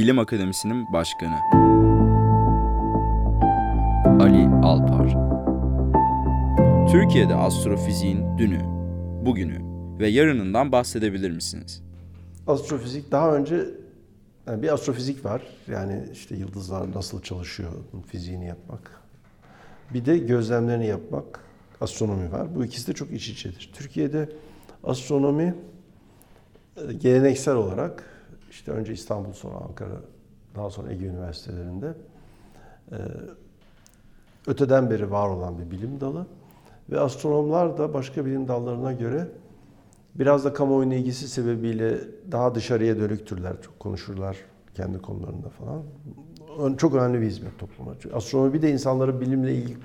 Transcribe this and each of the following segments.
Bilim Akademisi'nin başkanı. Ali Alpar. Türkiye'de astrofiziğin dünü, bugünü ve yarınından bahsedebilir misiniz? Astrofizik daha önce yani bir astrofizik var. Yani işte yıldızlar nasıl çalışıyor fiziğini yapmak. Bir de gözlemlerini yapmak, astronomi var. Bu ikisi de çok iç içedir. Türkiye'de astronomi e, geleneksel olarak işte önce İstanbul sonra Ankara daha sonra Ege Üniversitelerinde e, öteden beri var olan bir bilim dalı ve astronomlar da başka bilim dallarına göre biraz da kamuoyunun ilgisi sebebiyle daha dışarıya dönüktürler, çok konuşurlar kendi konularında falan. Çok önemli bir hizmet topluma. Astronomi bir de insanların bilimle ilgi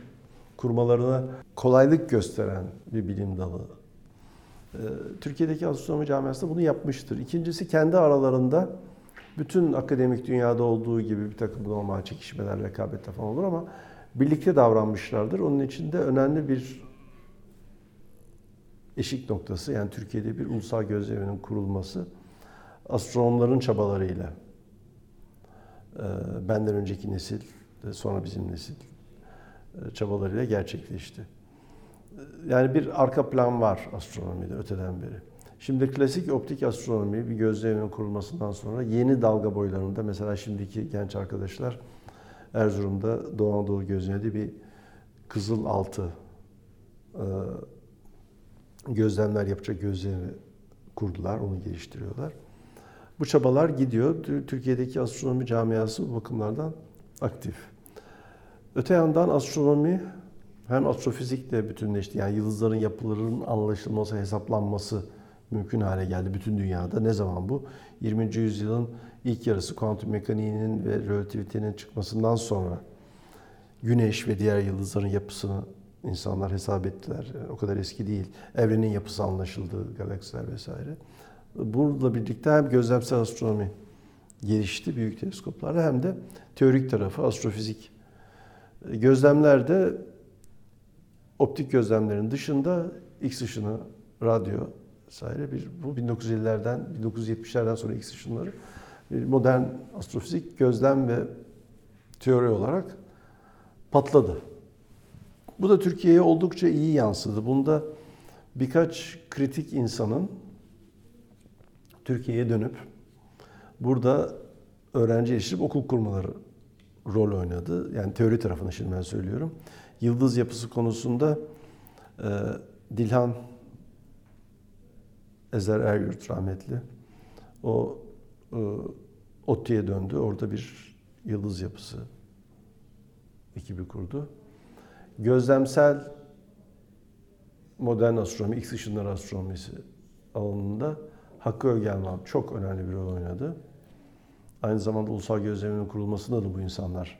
kurmalarına kolaylık gösteren bir bilim dalı. Ee, Türkiye'deki astronomi camiası da bunu yapmıştır. İkincisi kendi aralarında bütün akademik dünyada olduğu gibi bir takım normal çekişmeler, rekabetler falan olur ama birlikte davranmışlardır. Onun için de önemli bir eşik noktası yani Türkiye'de bir ulusal gözleminin kurulması astronomların çabalarıyla e, benden önceki nesil sonra bizim nesil e, çabalarıyla gerçekleşti. E, yani bir arka plan var astronomide öteden beri. Şimdi klasik optik astronomi bir gözlemin kurulmasından sonra yeni dalga boylarında mesela şimdiki genç arkadaşlar Erzurum'da Doğu Anadolu gözleminde bir kızıl altı gözlemler yapacak gözlemi kurdular, onu geliştiriyorlar. Bu çabalar gidiyor. Türkiye'deki astronomi camiası bu bakımlardan aktif. Öte yandan astronomi hem astrofizikle bütünleşti. Yani yıldızların yapılarının anlaşılması, hesaplanması mümkün hale geldi bütün dünyada. Ne zaman bu? 20. yüzyılın ilk yarısı kuantum mekaniğinin ve relativitenin çıkmasından sonra Güneş ve diğer yıldızların yapısını insanlar hesap ettiler. Yani o kadar eski değil. Evrenin yapısı anlaşıldı, galaksiler vesaire. Bununla birlikte hem gözlemsel astronomi gelişti büyük teleskoplarla hem de teorik tarafı astrofizik. Gözlemlerde optik gözlemlerin dışında X ışını, radyo vesaire bir bu 1950'lerden 1970'lerden sonra X ışınları bir modern astrofizik gözlem ve teori olarak patladı. Bu da Türkiye'ye oldukça iyi yansıdı. Bunda birkaç kritik insanın Türkiye'ye dönüp burada öğrenci yetiştirip okul kurmaları rol oynadı. Yani teori tarafını şimdi ben söylüyorum. Yıldız yapısı konusunda e, Dilhan Ezer Eryurt rahmetli. O e, ODTÜ'ye döndü. Orada bir yıldız yapısı ekibi kurdu gözlemsel modern astronomi, X ışınları astronomisi alanında Hakkı Ögelman çok önemli bir rol oynadı. Aynı zamanda ulusal gözleminin kurulmasında da bu insanlar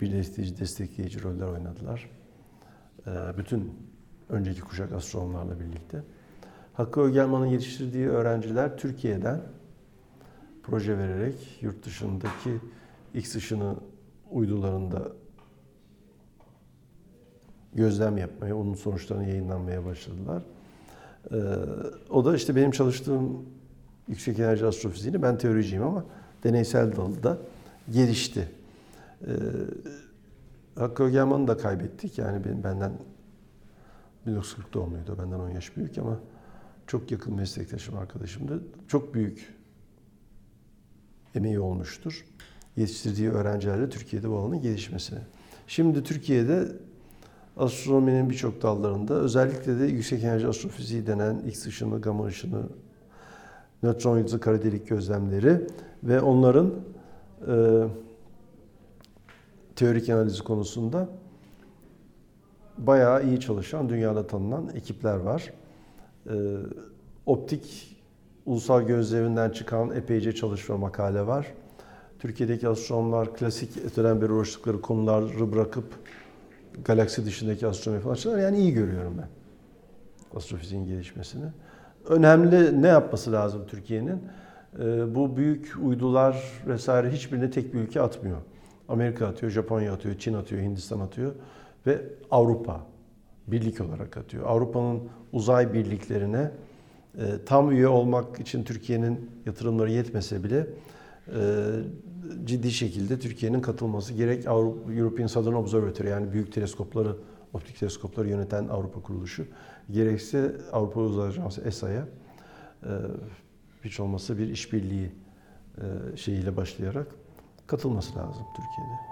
birleştirici, destekleyici roller oynadılar. Ee, bütün önceki kuşak astronomlarla birlikte. Hakkı Ögelman'ın yetiştirdiği öğrenciler Türkiye'den proje vererek yurt dışındaki X ışını uydularında gözlem yapmaya, onun sonuçlarını yayınlanmaya başladılar. Ee, o da işte benim çalıştığım yüksek enerji astrofiziğini, ben teoriciyim ama deneysel dalda gelişti. Ee, Hakkı Ögeman'ı da kaybettik. Yani benim, benden 1940 doğumluydu, benden 10 yaş büyük ama çok yakın meslektaşım, arkadaşımdı. Çok büyük emeği olmuştur. Yetiştirdiği öğrencilerle Türkiye'de bu alanın gelişmesine. Şimdi Türkiye'de astronominin birçok dallarında özellikle de yüksek enerji astrofiziği denen X ışını, gamma ışını, nötron yıldızı kara delik gözlemleri ve onların e, teorik analizi konusunda bayağı iyi çalışan, dünyada tanınan ekipler var. E, optik ulusal gözleminden çıkan epeyce çalışma makale var. Türkiye'deki astronomlar klasik öteden beri uğraştıkları konuları bırakıp galaksi dışındaki astronomi falan açıdan yani iyi görüyorum ben astrofiziğin gelişmesini. Önemli ne yapması lazım Türkiye'nin? Ee, bu büyük uydular vesaire hiçbirine tek bir ülke atmıyor. Amerika atıyor, Japonya atıyor, Çin atıyor, Hindistan atıyor ve Avrupa birlik olarak atıyor. Avrupa'nın uzay birliklerine e, tam üye olmak için Türkiye'nin yatırımları yetmese bile ciddi şekilde Türkiye'nin katılması gerek Avrupa, European Southern Observatory yani büyük teleskopları, optik teleskopları yöneten Avrupa kuruluşu gerekse Avrupa Uzay Ajansı ESA'ya e, hiç olmazsa bir işbirliği e, şeyiyle başlayarak katılması lazım Türkiye'de.